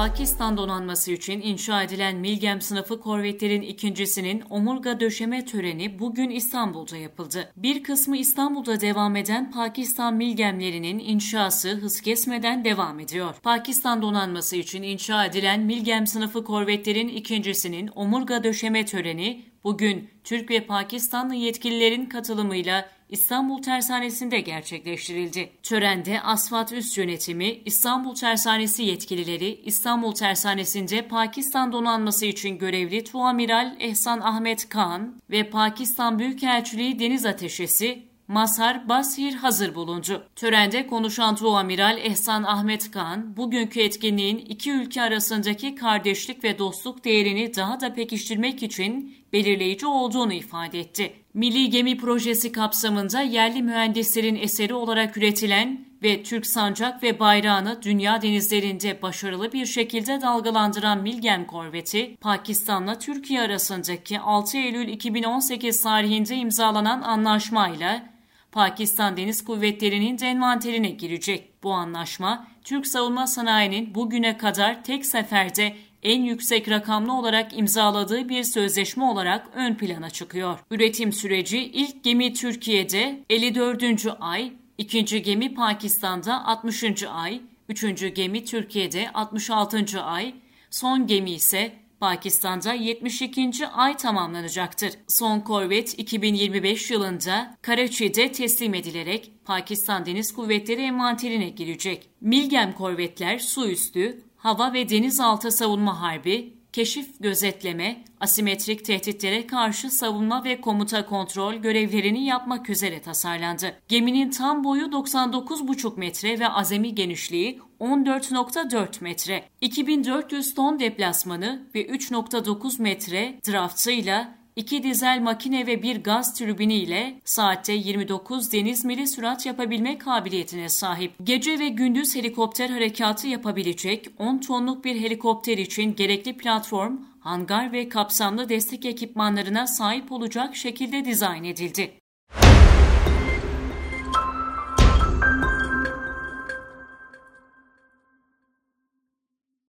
Pakistan donanması için inşa edilen Milgem sınıfı korvetlerin ikincisinin omurga döşeme töreni bugün İstanbul'da yapıldı. Bir kısmı İstanbul'da devam eden Pakistan Milgemlerinin inşası hız kesmeden devam ediyor. Pakistan donanması için inşa edilen Milgem sınıfı korvetlerin ikincisinin omurga döşeme töreni bugün Türk ve Pakistanlı yetkililerin katılımıyla İstanbul Tersanesi'nde gerçekleştirildi. Törende Asfalt Üst Yönetimi, İstanbul Tersanesi yetkilileri, İstanbul Tersanesi'nde Pakistan donanması için görevli Tuamiral Ehsan Ahmet Khan ve Pakistan Büyükelçiliği Deniz Ateşesi Mazhar Basir hazır bulundu. Törende konuşan Tuamiral Ehsan Ahmet Khan, bugünkü etkinliğin iki ülke arasındaki kardeşlik ve dostluk değerini daha da pekiştirmek için belirleyici olduğunu ifade etti. Milli Gemi Projesi kapsamında yerli mühendislerin eseri olarak üretilen ve Türk sancak ve bayrağını dünya denizlerinde başarılı bir şekilde dalgalandıran Milgem korveti, Pakistan'la Türkiye arasındaki 6 Eylül 2018 tarihinde imzalanan anlaşmayla Pakistan Deniz Kuvvetleri'nin envanterine girecek. Bu anlaşma, Türk savunma sanayinin bugüne kadar tek seferde en yüksek rakamlı olarak imzaladığı bir sözleşme olarak ön plana çıkıyor. Üretim süreci ilk gemi Türkiye'de 54. ay, ikinci gemi Pakistan'da 60. ay, üçüncü gemi Türkiye'de 66. ay, son gemi ise Pakistan'da 72. ay tamamlanacaktır. Son korvet 2025 yılında Karachi'de teslim edilerek Pakistan Deniz Kuvvetleri envanterine girecek. Milgem korvetler su üstü, hava ve denizaltı savunma harbi, keşif gözetleme, asimetrik tehditlere karşı savunma ve komuta kontrol görevlerini yapmak üzere tasarlandı. Geminin tam boyu 99,5 metre ve azami genişliği 14.4 metre. 2400 ton deplasmanı ve 3.9 metre draftıyla iki dizel makine ve bir gaz türbini ile saatte 29 deniz mili sürat yapabilme kabiliyetine sahip. Gece ve gündüz helikopter harekatı yapabilecek 10 tonluk bir helikopter için gerekli platform, hangar ve kapsamlı destek ekipmanlarına sahip olacak şekilde dizayn edildi.